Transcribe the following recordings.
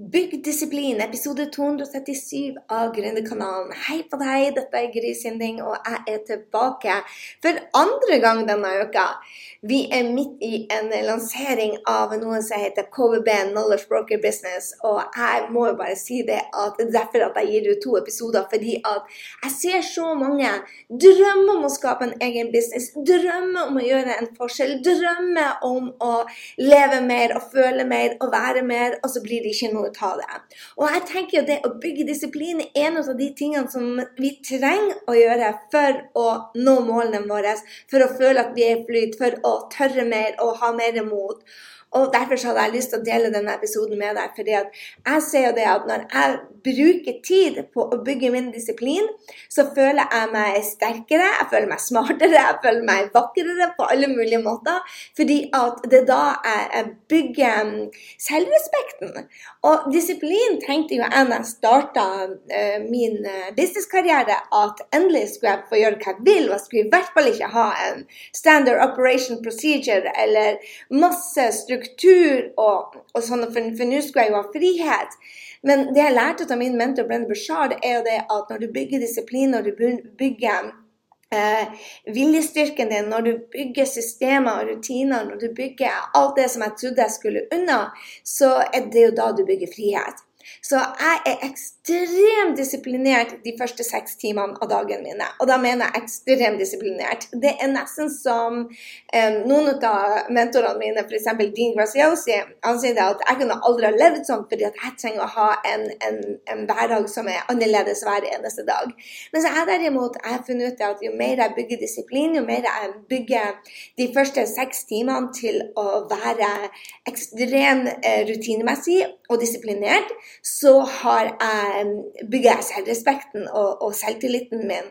Bygg disiplin, episode 277 av Gründerkanalen. Hei på deg, dette er Gry Sinding, og jeg er tilbake for andre gang denne uka. Vi er midt i en lansering av noe som heter KVB, Knowledge Broker Business. Og jeg må jo bare si det at er derfor at jeg gir ut to episoder, fordi at jeg ser så mange drømme om å skape en egen business, drømme om å gjøre en forskjell, drømme om å leve mer og føle mer og være mer, og så blir det ikke noe ta det. Og jeg tenker jo det å bygge disiplin er en av de tingene som vi trenger å gjøre for å nå målene våre, for å føle at vi er i flyt, for å tørre mer og ha mer mot. Og Derfor så hadde jeg lyst til å dele denne episoden med deg. fordi at jeg ser jo det at når jeg bruker tid på å bygge min disiplin, så føler jeg meg sterkere, jeg føler meg smartere, jeg føler meg vakrere på alle mulige måter. Fordi at det da jeg bygger mm, selvrespekten. Og disiplin tenkte jo jeg da jeg starta uh, min uh, businesskarriere, at endelig skulle jeg få gjøre hva jeg vil. Og jeg skulle i hvert fall ikke ha en standard operation procedure eller masse struktur og, og sånn, for, for nå skulle jeg jo ha frihet. Men det jeg lærte av min mentor Brenn Bushard, er jo det at når du bygger disiplin, når du bygger eh, viljestyrken din, når du bygger systemer og rutiner, når du bygger alt det som jeg trodde jeg skulle unna, så er det jo da du bygger frihet. Så jeg er ekstremt disiplinert de første seks timene av dagen mine. Og da mener jeg ekstremt disiplinert. Det er nesten som um, noen av mentorene mine, f.eks. Dean Graziosi, han sier at jeg kunne aldri ha levd sånn fordi at jeg trenger å ha en, en, en hverdag som er annerledes hver eneste dag. Men så jeg derimot jeg har funnet ut at jo mer jeg bygger disiplin, jo mer jeg bygger de første seks timene til å være ekstremt uh, rutinemessig og disiplinert, så har jeg, bygger jeg selvrespekten og, og selvtilliten min.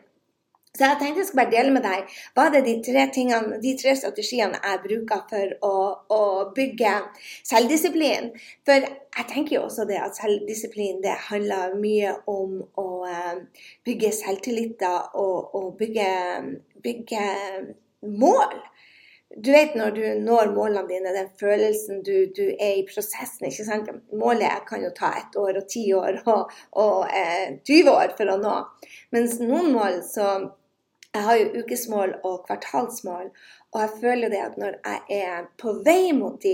Så jeg tenkte jeg skulle bare dele med deg hva er de tre, tingene, de tre strategiene jeg bruker for å, å, bygge selvdisiplin. For jeg tenker jo også det at selvdisiplin det handler mye om å uh, bygge selvtilliter og, og bygge, bygge mål. Du vet når du når målene dine, den følelsen du, du, er i prosessen. ikke sant? Målet kan jo ta ett år og ti år og, og eh, 20 år for å nå. Mens noen mål så Jeg har jo ukesmål og kvartalsmål. Og jeg føler det at når jeg er på vei mot de,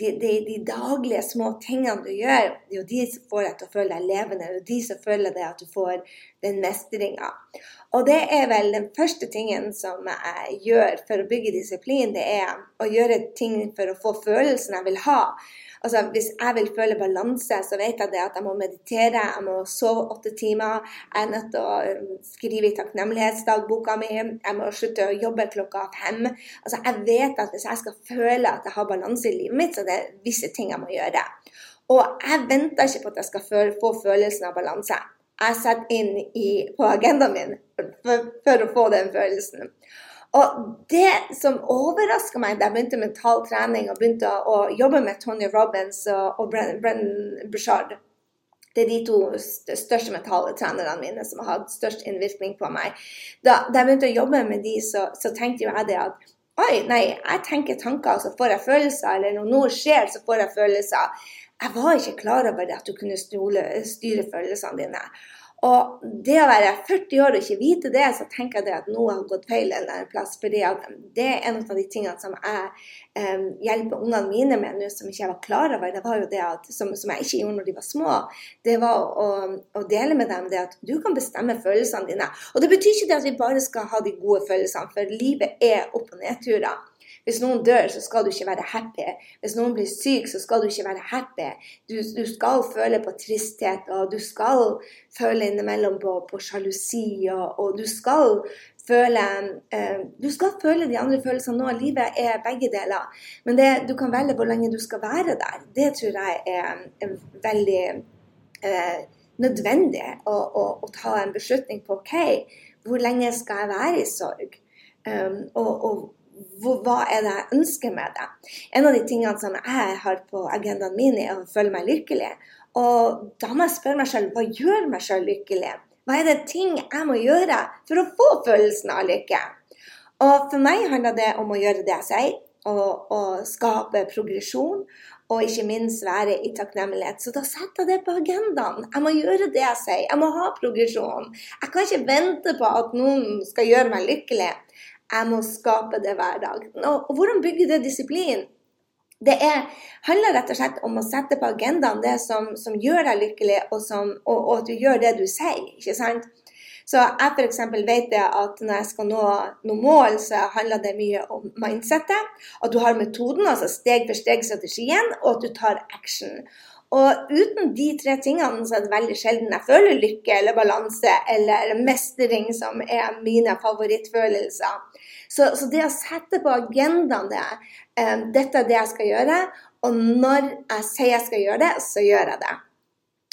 de, de, de daglige små tingene du gjør, det er jo de som får deg til å føle deg levende. Det er jo de som føler deg at du får den mestringa. Og det er vel den første tingen som jeg gjør for å bygge disiplin, det er å gjøre ting for å få følelsen jeg vil ha. Altså, Hvis jeg vil føle balanse, så vet jeg det at jeg må meditere, jeg må sove åtte timer. Jeg er nødt til å um, skrive i takknemlighetsdagboka mi. Jeg må slutte å jobbe klokka fem. Altså, Jeg vet at hvis jeg skal føle at jeg har balanse i livet mitt, så det er visse ting jeg må gjøre. Og jeg venter ikke på at jeg skal få følelsen av balanse jeg setter inn i, på agendaen min for, for, å få den følelsen. Og det som overraska meg da jeg begynte mental trening og begynte å, jobbe med Tony Robins og, og Brennan Bushard det er de to største mentale trenerne mine som har hatt størst innvirkning på meg. Da, da jeg begynte å jobbe med de, så, så tenkte jo jeg det at Oi, nei, jeg tenker tanker, og så får jeg følelser. Eller når noe skjer, så får jeg følelser. Jeg var ikke klar over det at du kunne stole, styre følelsene dine. Og det å være 40 år og ikke vite det, så tenker jeg at noe har gått feil en eller annen plass. fordi det er en av de tingene som jeg um, hjelper ungene mine med nå, som ikke jeg var klar over. Det var jo det at, som, som jeg ikke gjorde når de var små. Det var å, å, dele med dem det at du kan bestemme følelsene dine. Og det betyr ikke det at vi bare skal ha de gode følelsene, for livet er opp- og nedturer. Hvis noen dør, så skal du ikke være happy. Hvis noen blir syk, så skal du ikke være happy. Du, du skal føle på tristhet, og du skal føle innimellom på, på sjalusi, og, og, du skal føle eh, Du skal føle de andre følelsene nå. Livet er begge deler. Men det, du kan velge hvor lenge du skal være der. Det tror jeg er, er veldig eh, nødvendig å, å, å, ta en beslutning på. OK, hvor lenge skal jeg være i sorg? Um, og, og hva er det jeg ønsker med det? En av de tingene som jeg har på agendaen min, er å føle meg lykkelig. Og da må jeg spørre meg selv hva gjør meg selv lykkelig? Hva er det ting jeg må gjøre for å få følelsen av lykke? Og for meg handler det om å gjøre det jeg sier, og, og skape progresjon. og ikke minst være i takknemlighet. Så da setter jeg det på agendaen. Jeg må gjøre det jeg sier. Jeg må ha progresjon. Jeg kan ikke vente på at noen skal gjøre meg lykkelig. Jeg må skape det hver dag. Og hvordan bygge det disiplin? Det er, handler rett og slett om å sette på agendaen det som, som gjør deg lykkelig, og, som, og, og, at du gjør det du sier. ikke sant? Så jeg f.eks. vet at når jeg skal nå noen mål, så handler det mye om mindsettet. At du har metoden, altså steg for steg-strategien, og at du tar action. Og uten de tre tingene så er det veldig sjelden jeg føler lykke eller balanse eller mestring, som er mine favorittfølelser. Så, så det å sette på agendaen det, um, dette er det jeg skal gjøre, og når jeg sier jeg skal gjøre det, så gjør jeg det.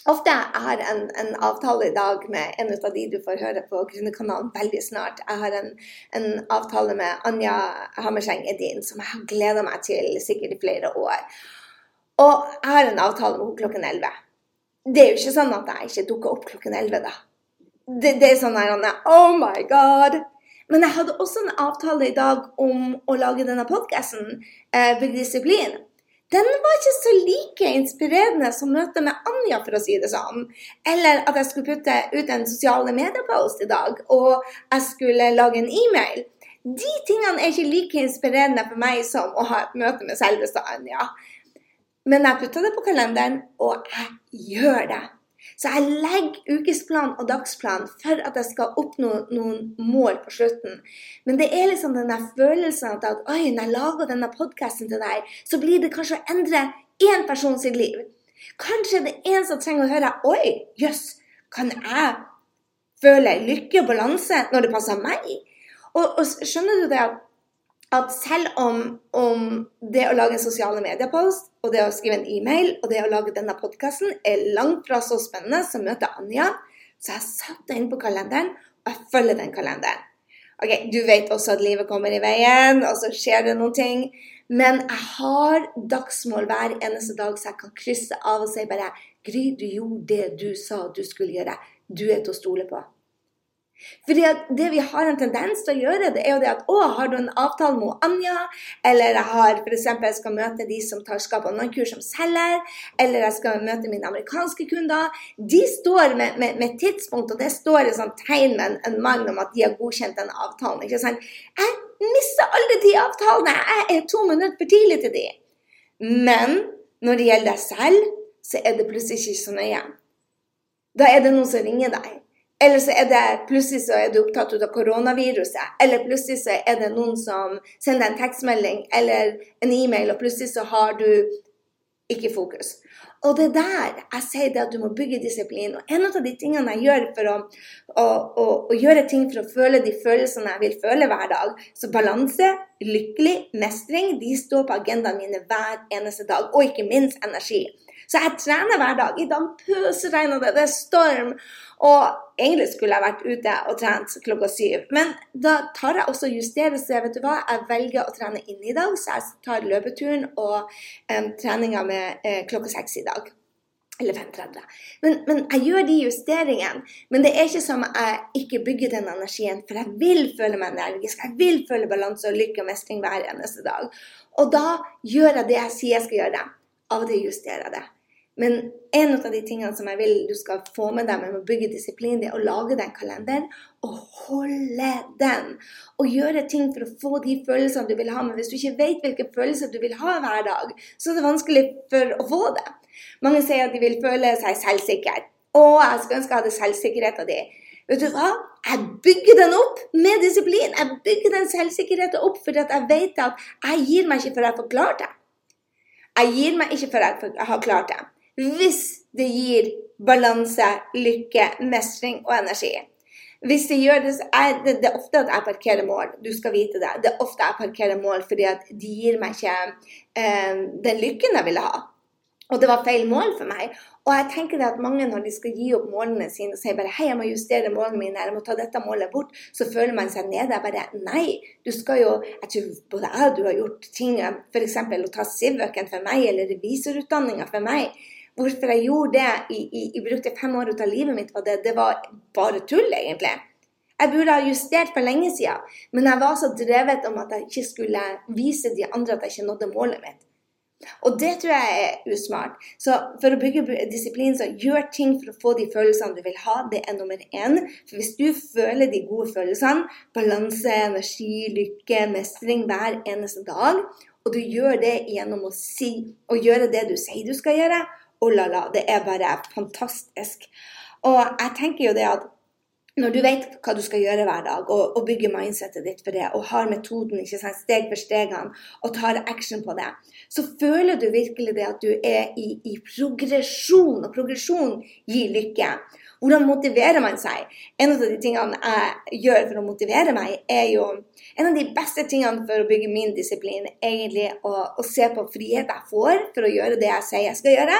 Ofte jeg har en, en avtale i dag med en av de du får høre på Grunnekanalen veldig snart. Jeg har en, en avtale med Anja Hammerseng Edin som jeg har gleda meg til sikkert i flere år. Og jeg har en avtale med henne klokken 11. Det er jo ikke sånn at jeg ikke dukker opp klokken 11, da. Det, det er sånn her Oh my God! Men jeg hadde også en avtale i dag om å lage denne podkasten, eh, Bygg disiplin den var ikke så like inspirerende som møtet med Anja, for å si det sånn. Eller at jeg skulle putte ut en sosiale mediepost i dag, og jeg skulle lage en e-mail. De tingene er ikke like inspirerende for meg som å ha et møte med selveste Anja. Men jeg putta det på kalenderen, og jeg gjør det. Så jeg legger ukesplan og dagsplan for at jeg skal oppnå noen mål på slutten. Men det er liksom den der følelsen at oi, når jeg lager denne podkasten til deg, så blir det kanskje å endre én sitt liv. Kanskje det er en som trenger å høre oi, jøss, kan jeg føle lykke og balanse når det passer meg? Og, og skjønner du det at at selv om, om, det å lage en sosiale medier-post og det å skrive en e-mail og det å lage denne podkasten er langt fra så spennende som møter Anja, så jeg satte inn på kalenderen, og jeg følger den kalenderen. Ok, Du vet også at livet kommer i veien, og så skjer det noen ting. Men jeg har dagsmål hver eneste dag, så jeg kan krysse av og si bare Gry, du gjorde det du sa du skulle gjøre. Du er til å stole på. Fordi Det vi har en tendens til å gjøre, det er jo det at å, har du en avtale med Anja, eller jeg har f.eks. jeg skal møte de som tar skap online-kurs som selger, eller jeg skal møte mine amerikanske kunder. De står med, med, med tidspunkt, og det står et sånn tegn med en, en, mann om at de har godkjent den avtalen. ikke sant? Jeg mister alle de avtalene! Jeg er to minutter for tidlig til de. Men når det gjelder deg selv, så er det plutselig ikke så nøye. Da er det noen som ringer deg. Eller så er det plutselig så er du opptatt av koronaviruset. Eller plutselig så er det noen som sender en tekstmelding eller en e-mail, og plutselig så har du ikke fokus. Og det er der jeg sier det at du må bygge disiplin. Og en av de tingene jeg gjør for å, å, å, å gjøre ting for å føle de følelsene jeg vil føle hver dag Så balanse, lykkelig, mestring, de står på agendaen mine hver eneste dag. Og ikke minst energi. Så jeg trener hver dag. I dag pøsregner det, det er storm. Og egentlig skulle jeg vært ute og trent klokka syv. Men da tar jeg også justerer, så vet du hva, jeg velger å trene inne i dag. Så jeg tar løpeturen og um, treninga med uh, klokka seks i dag. Eller 5.30. Men, men, jeg gjør de justeringene. Men det er ikke som jeg ikke bygger den energien, for jeg vil føle meg energisk. Jeg vil føle balanse og lykke og mestring hver eneste dag. Og da gjør jeg det jeg sier jeg skal gjøre. Av og til justerer jeg det. Men en av de tingene som jeg vil du skal få med deg med å bygge disiplin, det er å lage den kalenderen og holde den. Og gjøre ting for å få de følelsene du vil ha. Men hvis du ikke vet hvilke følelser du vil ha hver dag, så er det vanskelig for å få det. Mange sier at de vil føle seg selvsikre. Å, jeg skulle ønske jeg hadde selvsikkerheten din. Vet du hva? Jeg bygger den opp med disiplin. Jeg bygger den selvsikkerheten opp fordi jeg vet at jeg gir meg ikke før jeg får klart det. Jeg gir meg ikke før jeg har klart det hvis det gir balanse, lykke, mestring og energi. Hvis det gjør det, er det, det er ofte at jeg parkerer mål. Du skal vite det. Det er ofte jeg parkerer mål fordi at de gir meg ikke eh, den lykken jeg ville ha. Og det var feil mål for meg. Og jeg tenker at mange når de skal gi opp målene sine og sier bare hei, jeg må justere målene mine, jeg må ta dette målet bort, så føler man seg nede. Jeg bare nei, du skal jo Jeg tror både jeg og du har gjort ting, f.eks. å ta Sivøken for meg, eller revisorutdanninga for meg hvorfor jeg gjorde det jeg brukte fem år ut av livet mitt, på det, det var bare tull, egentlig. Jeg burde ha justert for lenge siden, men jeg var så drevet om at jeg ikke skulle vise de andre at jeg ikke nådde målet mitt. Og det tror jeg er usmart. Så for å bygge disiplin, så gjør ting for å få de følelsene du vil ha. Det er nummer én. For hvis du føler de gode følelsene, balanse, energi, lykke, mestring hver eneste dag, og du gjør det gjennom å si og gjøre det du sier du skal gjøre, oh la la, det er bare fantastisk. Og jeg tenker jo det at når du vet hva du skal gjøre hver dag, og, og bygger mindsettet ditt for det, og har metoden sant, steg for stegene, og tar action på det, så føler du virkelig det at du er i, i progresjon. Og progresjon gir lykke. Hvordan motiverer man seg? En av de tingene jeg gjør for å motivere meg, er jo En av de beste tingene for å bygge min disiplin, egentlig å, å se på frihet jeg får for å gjøre det jeg sier jeg skal gjøre.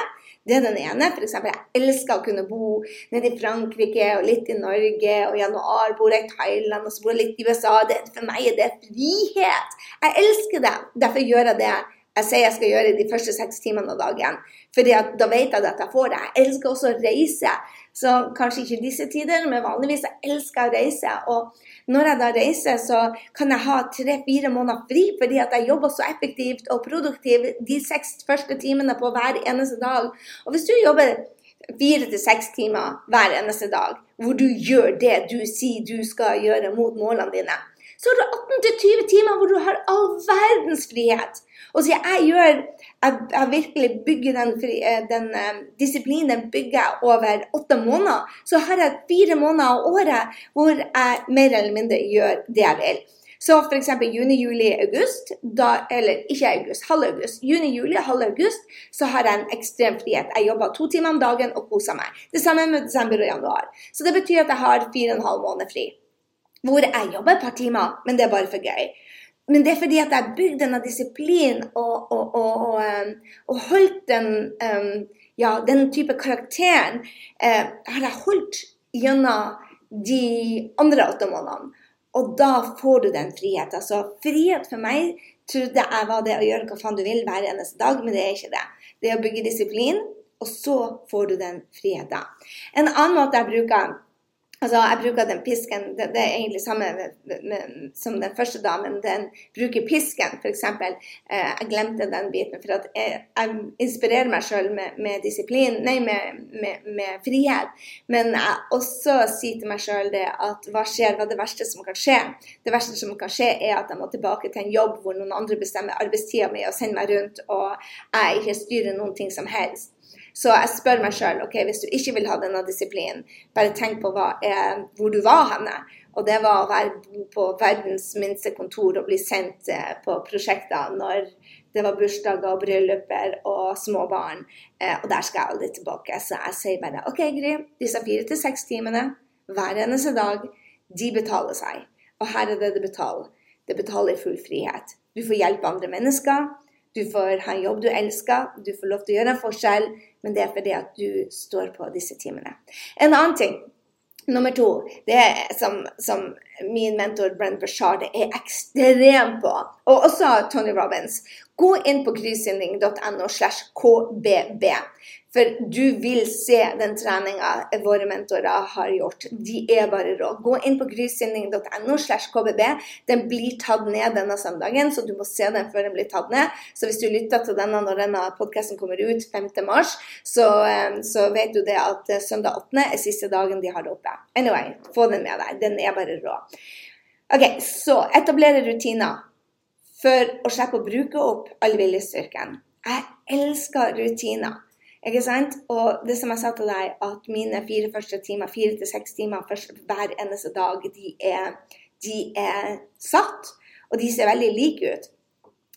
Det er den ene. F.eks. jeg elsker å kunne bo nede i Frankrike og litt i Norge. Og i januar bor jeg i Thailand og så bor jeg litt i USA. Det, for meg er det frihet. Jeg elsker det. Derfor gjør jeg det jeg sier jeg skal gjøre de første seks timene av dagen. Fordi da vet jeg at jeg får det. Jeg elsker også å reise. Så kanskje ikke disse tider, men vanligvis jeg elsker å reise. Og når jeg da reiser, så kan jeg ha tre-fire måneder fri fordi at jeg jobber så effektivt og produktivt de seks første timene på hver eneste dag. Og hvis du jobber fire til seks timer hver eneste dag, hvor du gjør det du sier du skal gjøre mot målene dine, så har du 18-20 timer hvor du har all verdens frihet. Og så jeg gjør jeg, jeg virkelig bygger den, eh, den uh, disiplinen bygger jeg over åtte måneder. Så har jeg fire måneder av året hvor jeg mer eller mindre gjør det jeg vil. Så f.eks. juni, juli, august, da, eller ikke august, halv august. Juni, juli, halv august, så har jeg en ekstrem frihet. Jeg jobber to timer om dagen og koser meg. Det samme med desember og januar. Så det betyr at jeg har fire og en halv måned fri. Hvor jeg jobber et par timer, men det er bare for gøy. Men det er fordi at jeg har bygd denne disiplinen og, og, og, um, og, holdt den, um, ja, den type karakteren eh, har jeg holdt gjennom de andre åtte månedene. Og da får du den friheten. Altså, frihet for meg trodde jeg var det å gjøre hva faen du vil hver eneste dag, men det er ikke det. Det er å bygge disiplin, og så får du den friheten. En annen måte jeg bruker Altså, jeg bruker den pisken Det, det er egentlig samme med, med, som den første damen. Den bruker pisken, f.eks. Eh, jeg glemte den biten. For at jeg, jeg inspirerer meg sjøl med, med, disiplin, nei, med, med, frihet. Men jeg også sier til meg sjøl det at hva skjer, hva er det verste som kan skje? Det verste som kan skje, er at jeg må tilbake til en jobb hvor noen andre bestemmer arbeidstida mi og sender meg rundt, og jeg ikke styrer noen ting som helst. Så jeg spør meg sjøl ok, hvis du ikke vil ha denne disiplinen, bare tenk på er, hvor du var henne. Og det var å være på verdens minste kontor og bli sendt eh, på prosjekter når det var bursdager og brylluper og små barn. Eh, og der skal jeg aldri tilbake. Så jeg sier bare OK, Gry, disse fire til seks timene hver eneste dag, de betaler seg. Og her er det det betaler. Det betaler full frihet. Du får hjelpe andre mennesker. Du får ha en jobb du elsker, du får lov til å gjøre en forskjell, men det er fordi at du står på disse timene. En annen ting, nummer to, det er som, som min mentor Brent Bashard er ekstrem på, og også Tony Robins. Gå inn på kryssynning.no slash kbb. For du vil se den treninga våre mentorer har gjort. De er bare rå. Gå inn på grysynding.no. Den blir tatt ned denne søndagen, så du må se den før den blir tatt ned. Så hvis du lytter til denne når denne podkasten kommer ut 5.3, så, eh, så vet du det at eh, søndag 8. er siste dagen de har det oppe. Anyway, få den med deg. Den er bare rå. Ok, Så etablere rutiner for å slippe å bruke opp all viljestyrken. Jeg elsker rutiner. Ikke sant? Og det som jeg sa til deg, at mine fire første timer, fire til seks timer hver eneste dag, de er, de er, satt. Og de ser veldig like ut.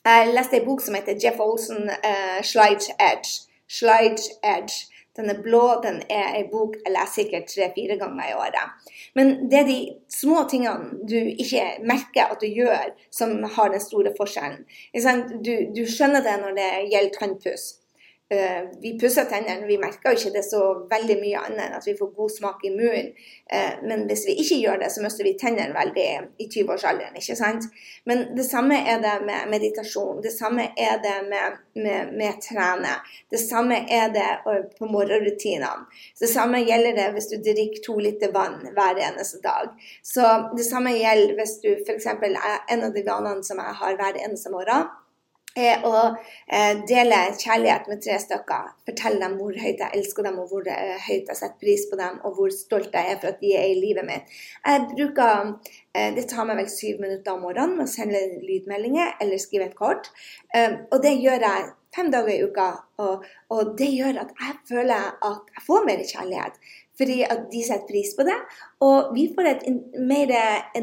Jeg leste en bok som heter Jeff Olsen, uh, 'Slide Edge'. Slide Edge. Den er blå, den er en bok jeg leser sikkert tre-fire ganger i året. Men det er de små tingene du ikke merker at du gjør, som har den store forskjellen. Du, du skjønner det når det gjelder tannpuss. Eh, vi pusser tennene, vi merker jo ikke det så veldig mye annet enn at vi får god smak i munnen. Eh, men hvis vi ikke gjør det, så mister vi tennene veldig i 20-årsalderen. ikke sant? Men det samme er det med meditasjon. Det samme er det med, med, med trene. Det samme er det på morgenrutinene. Det samme gjelder det hvis du drikker to liter vann hver eneste dag. Så det samme gjelder hvis du f.eks. en av de vanene som jeg har hver eneste morgen er å eh, dele kjærlighet med tre stykker. Fortelle dem hvor høyt jeg elsker dem, og hvor eh, høyt jeg setter pris på dem, og hvor stolt jeg er for at de er i livet mitt. Jeg bruker eh, Det tar meg vel syv minutter om morgenen med å sende lydmeldinger eller skrive et kort. Og det gjør jeg fem dager i uka, og, og det gjør at jeg føler at jeg får mer kjærlighet fordi at de setter pris på det. Og vi får et mer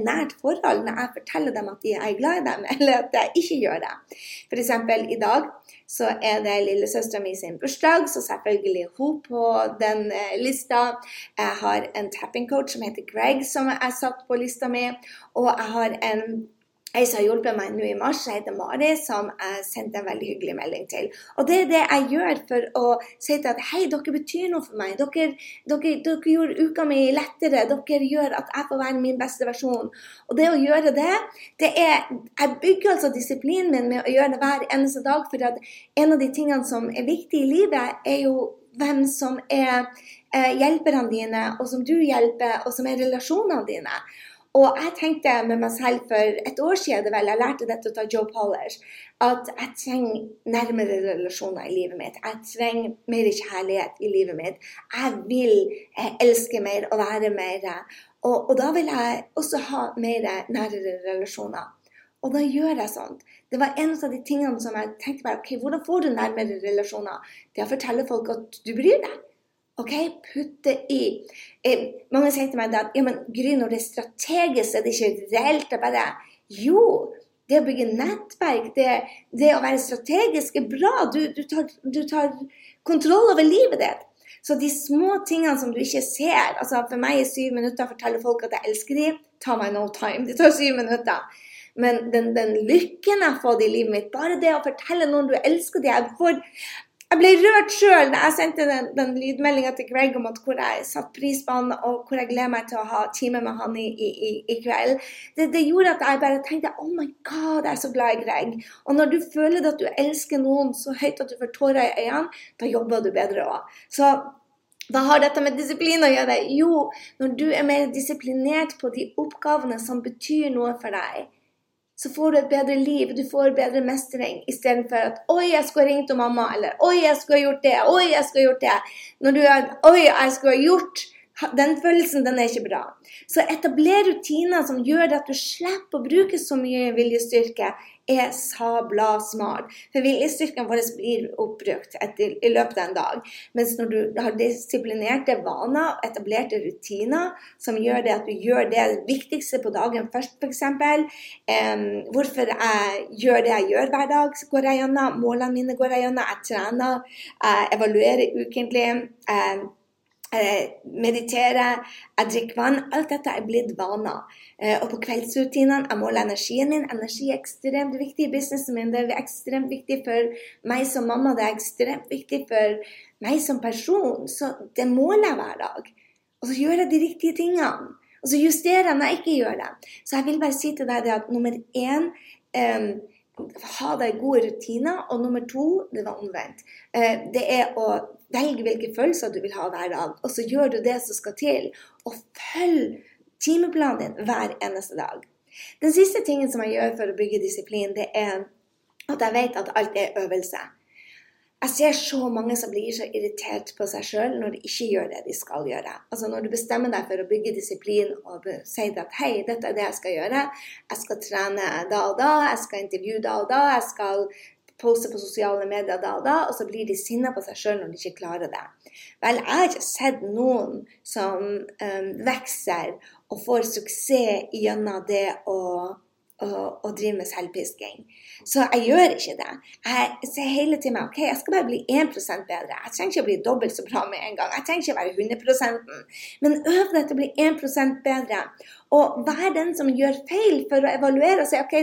nært forhold når jeg forteller dem at jeg er glad i dem, eller at jeg ikke gjør det. F.eks. i dag så er det lillesøstera mi sin bursdag, så selvfølgelig er hun på den eh, lista. Jeg har en tapping coach som heter Greg, som jeg satt på lista mi. Og jeg har en Ei som har hjulpet meg nå i mars, som heter Mari, som jeg sendte en veldig hyggelig melding til. Og det er det jeg gjør for å si til at hei, dere betyr noe for meg. Dere, dere, dere gjorde uka mi lettere. Dere gjør at jeg får være min beste versjon. Og det å gjøre det, det er Jeg bygger altså disiplinen min med å gjøre det hver eneste dag. For en av de tingene som er viktig i livet, er jo hvem som er eh, hjelperne dine, og som du hjelper, og som er relasjonene dine. Og jeg tenkte med meg selv for et år siden vel, jeg lærte dette av Joe Poller, at jeg trenger nærmere relasjoner i livet mitt. Jeg trenger mer kjærlighet i livet mitt. Jeg vil eh, elske mer og være mer. Og, og, da vil jeg også ha mer nærere relasjoner. Og da gjør jeg sånt. Det var en av de tingene som jeg tenkte bare, ok, Hvordan får du nærmere relasjoner? Det er å fortelle folk at du bryr deg. OK, putte i. Eh, mange sier til meg at ja, men Gry, når det er strategisk, er det ikke reelt. Det bare Jo, det å bygge nettverk, det, det å være strategisk er bra. Du, du, tar, du, tar, kontroll over livet ditt. Så de små tingene som du ikke ser altså For meg er syv minutter å fortelle folk at jeg elsker dem, tar meg no time. Det tar syv minutter. Men den, den lykken jeg har fått i livet mitt, bare det å fortelle noen du elsker dem jeg får, jeg ble rørt sjøl da jeg sendte den, den lydmeldinga til Greg om at hvor jeg satte pris på han, og hvor jeg gleder meg til å ha time med han i, i, i kveld. Det, det, gjorde at jeg bare tenkte oh my god, jeg er så glad i Greg. Og når du føler at du elsker noen så høyt at du får tårer i øynene, da jobber du bedre òg. Så hva har dette med disiplin å gjøre? Jo, når du er mer disiplinert på de oppgavene som betyr noe for deg, så får du et bedre liv, du får bedre mestring, istedenfor at 'oi, jeg skulle ha ringt om mamma', eller 'oi, jeg skulle ha gjort det', 'oi, jeg skulle ha gjort det'. Når du er 'oi, jeg skulle ha gjort' den følelsen den er ikke bra. Så etabler rutiner som gjør at du slipper å bruke så mye viljestyrke er sabla smart. For viljestyrken vår blir oppbrukt etter, i løpet av en dag. Mens når du har disiplinerte vaner, etablerte rutiner som gjør det at du gjør det viktigste på dagen først, f.eks. Um, hvorfor jeg gjør det jeg gjør hver dag, går jeg gjennom. Målene mine går jeg gjennom. Jeg trener, jeg evaluerer ukentlig. Eh, meditere, jeg drikker vann. Alt dette er blitt vaner. Eh, og på kveldsrutinene jeg måler energien min. Energi er ekstremt viktig i businessen min. Det er ekstremt viktig for meg som mamma. Det er ekstremt viktig for meg som person. Så det måler jeg hver dag. Og så gjør jeg de riktige tingene. Og så justerer jeg når jeg ikke gjør det. Så jeg vil bare si til deg at nummer én um, ha deg gode rutiner. Og nummer to, det var omvendt. Eh, det er å velge hvilke følelser du vil ha hver dag, og så gjør du det som skal til. Og følg timeplanen din hver eneste dag. Den siste tingen som jeg gjør for å bygge disiplin, det er at jeg vet at alt er øvelse. Jeg ser så mange som blir så irritert på seg sjøl når de ikke gjør det de skal gjøre. Altså Når du bestemmer deg for å bygge disiplin og sier at hei, dette er det jeg skal gjøre, jeg skal trene da og da, jeg skal intervjue da og da, jeg skal poste på sosiale medier da og da, og så blir de sinna på seg sjøl når de ikke klarer det. Vel, jeg har ikke sett noen som um, vokser og får suksess gjennom det å å, å drive med selvpisking. Så jeg gjør ikke det. Jeg ser hele tiden ok, jeg skal bare bli 1 bedre. Jeg trenger ikke å bli dobbelt så bra med en gang. Jeg trenger ikke å være 100% Men øv deg til å bli 1% bedre. Og vær den som gjør feil, for å evaluere og si ok,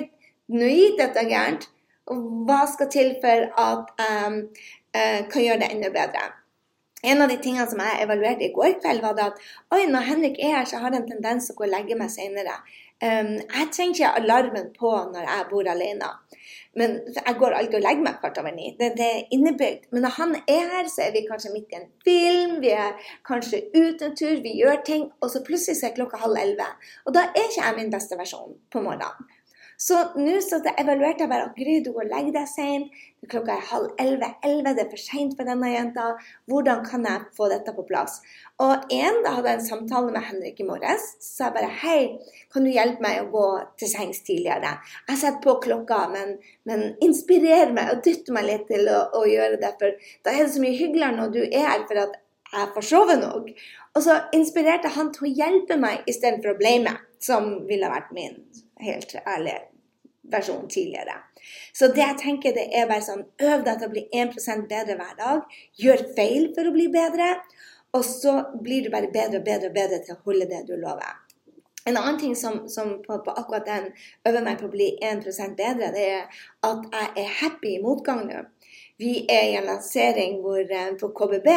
nå gikk dette gærent. Hva skal til for at um, uh, kan gjøre det enda bedre? En av de tingene som jeg evaluerte i går kveld, var at oi, når Henrik er her, så har jeg en tendens til å gå og legge meg senere. Um, jeg trenger ikke alarmen på når jeg bor alene. Men jeg går alltid og legger meg kvart over ni. Det, det, er innebygd. Men når han er her, så er vi kanskje midt i en film, vi er kanskje ute en tur, vi gjør ting, og så plutselig er klokka halv elleve. Og da er ikke jeg min beste versjon på morgenen. Så nå så det evaluerte jeg bare at Gry, du går og legger deg sent. Klokka er halv elleve. Elleve, det er for seint for denne jenta. Hvordan kan jeg få dette på plass? Og en, da hadde jeg en samtale med Henrik i morges. Så jeg bare hei, kan du hjelpe meg å gå til sengs tidligere? Jeg setter på klokka, men, men inspirer meg og dytter meg litt til å, å, gjøre det. For da er det så mye hyggeligere når du er her for at jeg får sove nok. Og så inspirerte han til å hjelpe meg istedenfor å blame, som ville vært min helt ærlig versjon tidligere. Så det jeg tenker det er bare sånn Øv deg til å bli 1% bedre hver dag. Gjør feil for å bli bedre. Og så blir du bare bedre og bedre og bedre til å holde det du lover. En annen ting som, som på, på, akkurat den øver meg på å bli 1 bedre, det er at jeg er happy i motgang nå. Vi er i en lansering hvor, eh, på KBB,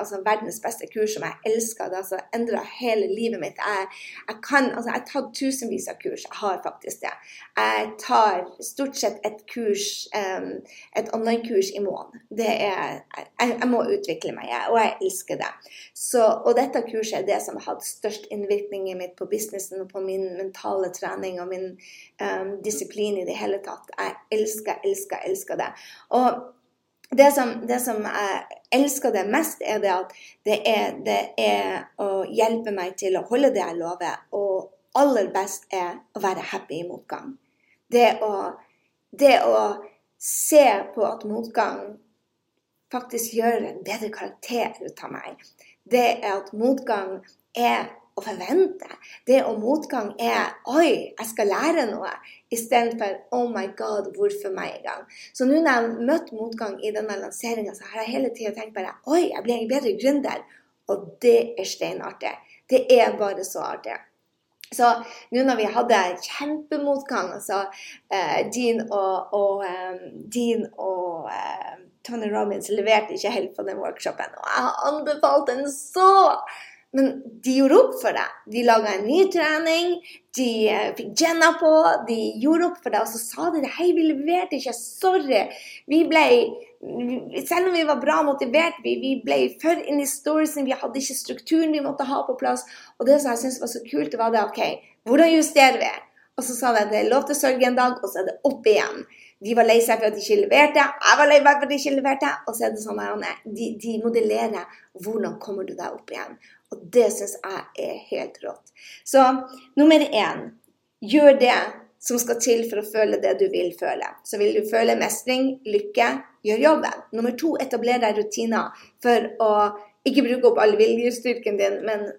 altså verdens beste kurs som jeg elsker. Det altså endra hele livet mitt. Jeg, jeg, kan, altså jeg har tatt tusenvis av kurs. Jeg har faktisk det. Jeg tar stort sett et kurs, um, et online-kurs i måneden. Det er, jeg, jeg, må utvikle meg, og jeg elsker det. Så, og dette kurset er det som har hatt størst innvirkning i mitt på businessen og på min mentale trening og min um, disiplin i det hele tatt. Jeg elsker, elsker, elsker det. Og det som, det som, jeg elsker det mest, er det at det er, det er, å hjelpe meg til å holde det jeg lover. Og aller best er å være happy i motgang. Det å, det å se på at motgang faktisk gjør en bedre karakter ut av meg. Det er at motgang er å forvente. Det å motgang er Oi, jeg skal lære noe. Istedenfor Oh my God, hvorfor meg i gang? Så nå når jeg har møtt motgang i denne lanseringa, så har jeg hele tida tenkt bare Oi, jeg blir en bedre gründer. Og det er steinartig. Det er bare så artig. Så nå når vi hadde kjempemotgang, altså eh, Dean og, og, um, Dean og eh, Tony Robins leverte ikke helt på den workshopen, og jeg har anbefalt den så! Men de gjorde opp for det. De laga en ny trening, de eh, fikk Jenna på, de gjorde opp for det. Og så sa de det. Hei, vi leverte ikke. Sorry. Vi ble Selv om vi var bra motivert, vi, vi ble for inn i storiesen. Vi hadde ikke strukturen vi måtte ha på plass. Og det som jeg syntes var så kult, det var det OK, hvordan justerer vi? Og så sa de at det er lov til å sørge en dag, og så er det opp igjen. De var lei seg for at de ikke leverte. Jeg var lei meg for at de ikke leverte. Og så er det sånn at de, de modellerer hvordan kommer du deg opp igjen. Og det syns jeg er helt rått. Så nummer én gjør det som skal til for å føle det du vil føle. Så vil du føle mestring, lykke, gjør jobben. Nummer to etabler deg rutiner for å ikke bruke opp all viljestyrken din, men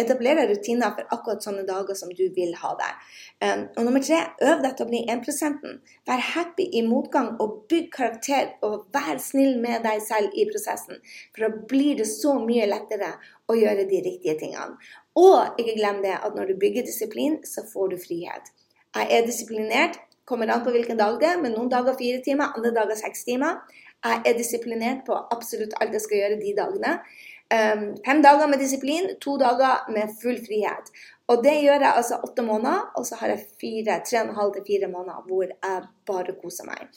etablere rutiner for akkurat sånne dager som du vil ha det. Um, og nummer tre, øv deg til å bli 1% Vær happy i motgang og bygg karakter, og vær snill med deg selv i prosessen. For da blir det så mye lettere å gjøre de riktige tingene. Og ikke glem det at når du bygger disiplin, så får du frihet. Jeg er disiplinert, kommer an på hvilken dag det er, men noen dager fire timer, andre dager seks timer. Jeg er disiplinert på absolutt alt jeg skal gjøre de dagene. Um, fem dager med disiplin, to dager med full frihet. Og det gjør jeg altså åtte måneder, og så har jeg fire, tre og en halv til fire måneder hvor jeg bare koser meg.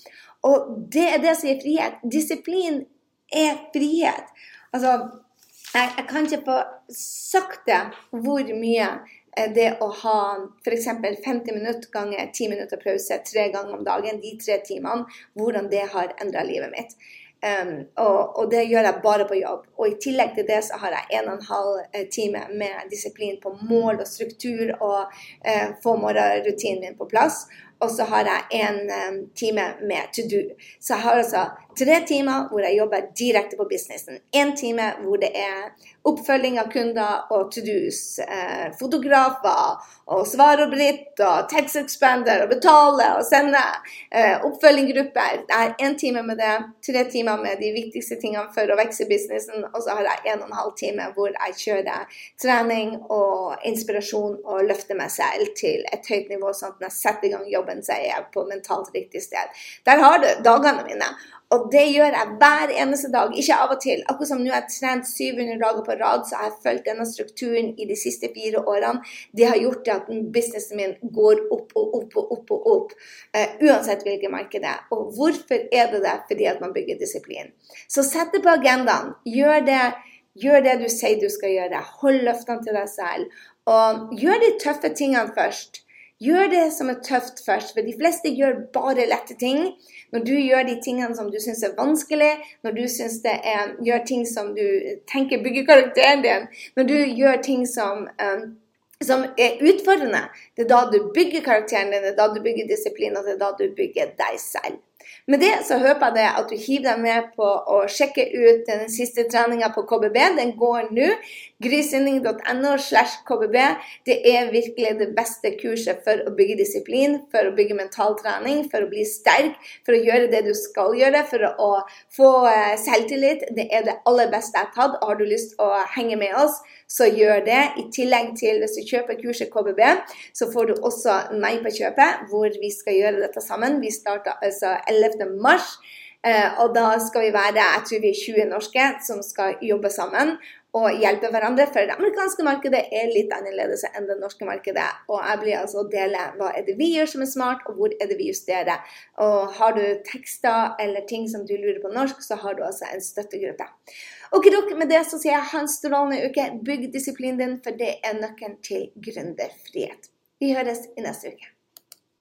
Og det er det som gir frihet. Disiplin er frihet. Altså, jeg, jeg kan ikke få sagt det hvor mye eh, det å ha f.eks. 50 minutter ganger 10 minutter pause tre ganger om dagen, de tre timene, hvordan det har endra livet mitt. Um, og, og, det gjør jeg bare på jobb. Og i tillegg til det så har jeg en og en halv eh, time med disiplin på mål og struktur og uh, få morgenrutinen min på plass. Og så har jeg en um, time med to do. Så jeg har altså tre timer hvor jeg jobber direkte på businessen. En time hvor det er oppfølging av kunder og to do's. Eh, fotografer og svar og britt og text expander og betale og sende. Eh, oppfølginggrupper. Det er én time med det. Tre timer med de viktigste tingene for å vokse businessen. Og så har jeg en og en halv time hvor jeg kjører trening og inspirasjon og løfter meg selv til et høyt nivå, sånn at når jeg setter i gang jobben, så er jeg på mentalt riktig sted. Der har du dagene mine. Og det gjør jeg hver eneste dag, ikke av og til. Akkurat som nå har jeg trent 700 dager på rad, så har jeg fulgt denne strukturen i de siste fire årene. Det har gjort at businessen min går opp og opp og opp og opp, uh, uansett hvilket marked det er. Og hvorfor er det det? Fordi at man bygger disiplin. Så sett det på agendaen. Gjør det, gjør det du sier du skal gjøre. Hold løftene til deg selv. Og gjør de tøffe tingene først. Gjør det som er tøft først, for de fleste gjør bare lette ting. Når du gjør de tingene som du syns er vanskelig, når du er, gjør ting som du tenker bygger karakteren din, når du gjør ting som um, som er utfordrende. Det er da du bygger karakteren din, det er da du bygger disiplin, og det er da du bygger deg selv. Med det så håper jeg at du hiver deg med på å sjekke ut den siste treninga på KBB. Den går nå. Grysynding.no. Det er virkelig det beste kurset for å bygge disiplin, for å bygge mentaltrening, for å bli sterk, for å gjøre det du skal gjøre, for å få eh, selvtillit. Det er det aller beste jeg har tatt. og Har du lyst til å henge med oss, så gjør det. I tillegg til hvis du kjøper kurset KBB, så får du også meg på kjøpet, hvor vi skal gjøre dette sammen. Vi starter altså 11. mars. Eh, og da skal vi være jeg tror vi er 20 norske som skal jobbe sammen og hjelpe hverandre. For det amerikanske markedet er litt annerledes enn det norske markedet. Og jeg blir altså å dele hva er det vi gjør som er smart, og hvor er det vi justerer. Og har du tekster eller ting som du lurer på norsk, så har du altså en støttegruppe. Ok, dere, Med det så sier jeg ha en strålende uke. Bygg disiplinen din, for det er nøkkelen til gründerfrihet. Vi høres i neste uke.